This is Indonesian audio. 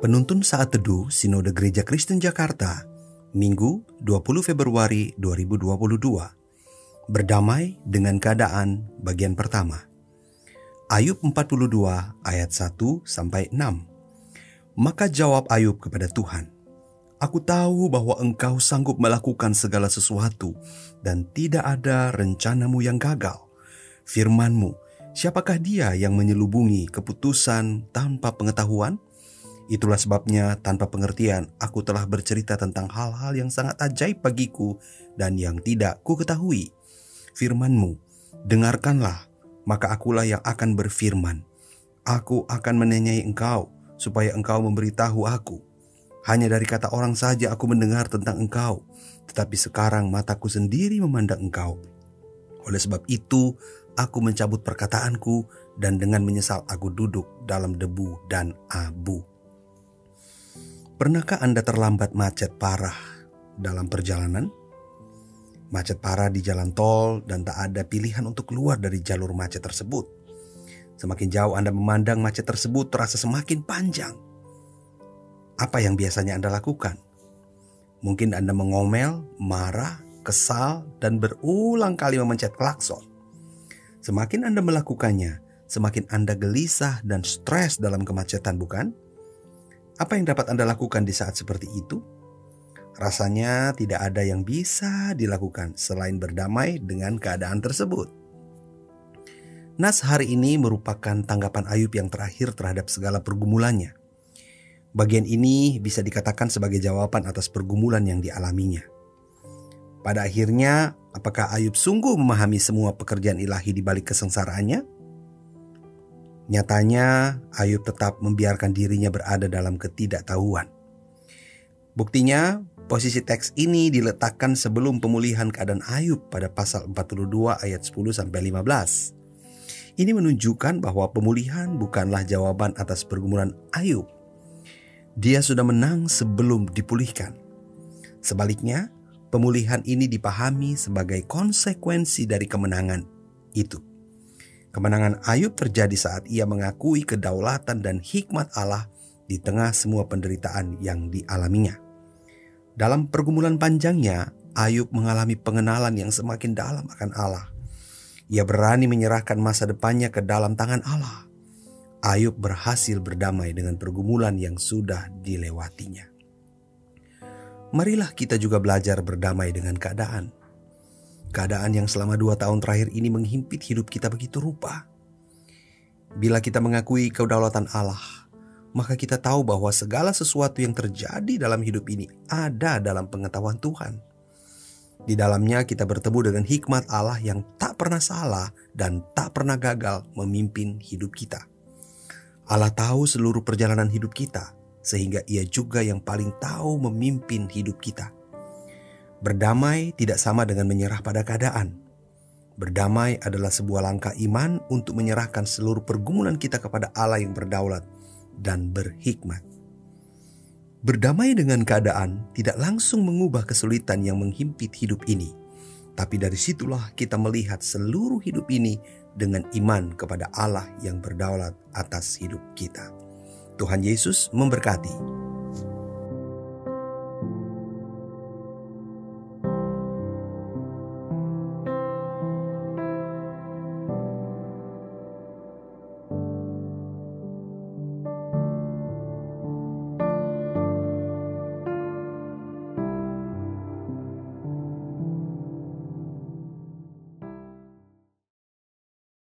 Penuntun Saat Teduh Sinode Gereja Kristen Jakarta, Minggu 20 Februari 2022. Berdamai dengan keadaan bagian pertama. Ayub 42 ayat 1 sampai 6. Maka jawab Ayub kepada Tuhan, Aku tahu bahwa engkau sanggup melakukan segala sesuatu dan tidak ada rencanamu yang gagal. Firmanmu, siapakah dia yang menyelubungi keputusan tanpa pengetahuan? Itulah sebabnya tanpa pengertian aku telah bercerita tentang hal-hal yang sangat ajaib bagiku dan yang tidak ku ketahui. Firmanmu, dengarkanlah, maka akulah yang akan berfirman. Aku akan menanyai engkau, supaya engkau memberitahu aku. Hanya dari kata orang saja aku mendengar tentang engkau, tetapi sekarang mataku sendiri memandang engkau. Oleh sebab itu, aku mencabut perkataanku dan dengan menyesal aku duduk dalam debu dan abu. Pernahkah Anda terlambat macet parah dalam perjalanan? Macet parah di jalan tol dan tak ada pilihan untuk keluar dari jalur macet tersebut. Semakin jauh Anda memandang macet tersebut terasa semakin panjang. Apa yang biasanya Anda lakukan? Mungkin Anda mengomel, marah, kesal, dan berulang kali memencet klakson. Semakin Anda melakukannya, semakin Anda gelisah dan stres dalam kemacetan, bukan? Apa yang dapat Anda lakukan di saat seperti itu? Rasanya tidak ada yang bisa dilakukan selain berdamai dengan keadaan tersebut. Nas hari ini merupakan tanggapan Ayub yang terakhir terhadap segala pergumulannya. Bagian ini bisa dikatakan sebagai jawaban atas pergumulan yang dialaminya. Pada akhirnya, apakah Ayub sungguh memahami semua pekerjaan ilahi di balik kesengsaraannya? Nyatanya, Ayub tetap membiarkan dirinya berada dalam ketidaktahuan. Buktinya, posisi teks ini diletakkan sebelum pemulihan keadaan Ayub pada pasal 42 ayat 10 sampai 15. Ini menunjukkan bahwa pemulihan bukanlah jawaban atas pergumulan Ayub. Dia sudah menang sebelum dipulihkan. Sebaliknya, pemulihan ini dipahami sebagai konsekuensi dari kemenangan itu. Kemenangan Ayub terjadi saat ia mengakui kedaulatan dan hikmat Allah di tengah semua penderitaan yang dialaminya. Dalam pergumulan panjangnya, Ayub mengalami pengenalan yang semakin dalam akan Allah. Ia berani menyerahkan masa depannya ke dalam tangan Allah. Ayub berhasil berdamai dengan pergumulan yang sudah dilewatinya. Marilah kita juga belajar berdamai dengan keadaan Keadaan yang selama dua tahun terakhir ini menghimpit hidup kita begitu rupa. Bila kita mengakui kedaulatan Allah, maka kita tahu bahwa segala sesuatu yang terjadi dalam hidup ini ada dalam pengetahuan Tuhan. Di dalamnya kita bertemu dengan hikmat Allah yang tak pernah salah dan tak pernah gagal memimpin hidup kita. Allah tahu seluruh perjalanan hidup kita, sehingga Ia juga yang paling tahu memimpin hidup kita. Berdamai tidak sama dengan menyerah pada keadaan. Berdamai adalah sebuah langkah iman untuk menyerahkan seluruh pergumulan kita kepada Allah yang berdaulat dan berhikmat. Berdamai dengan keadaan tidak langsung mengubah kesulitan yang menghimpit hidup ini, tapi dari situlah kita melihat seluruh hidup ini dengan iman kepada Allah yang berdaulat atas hidup kita. Tuhan Yesus memberkati.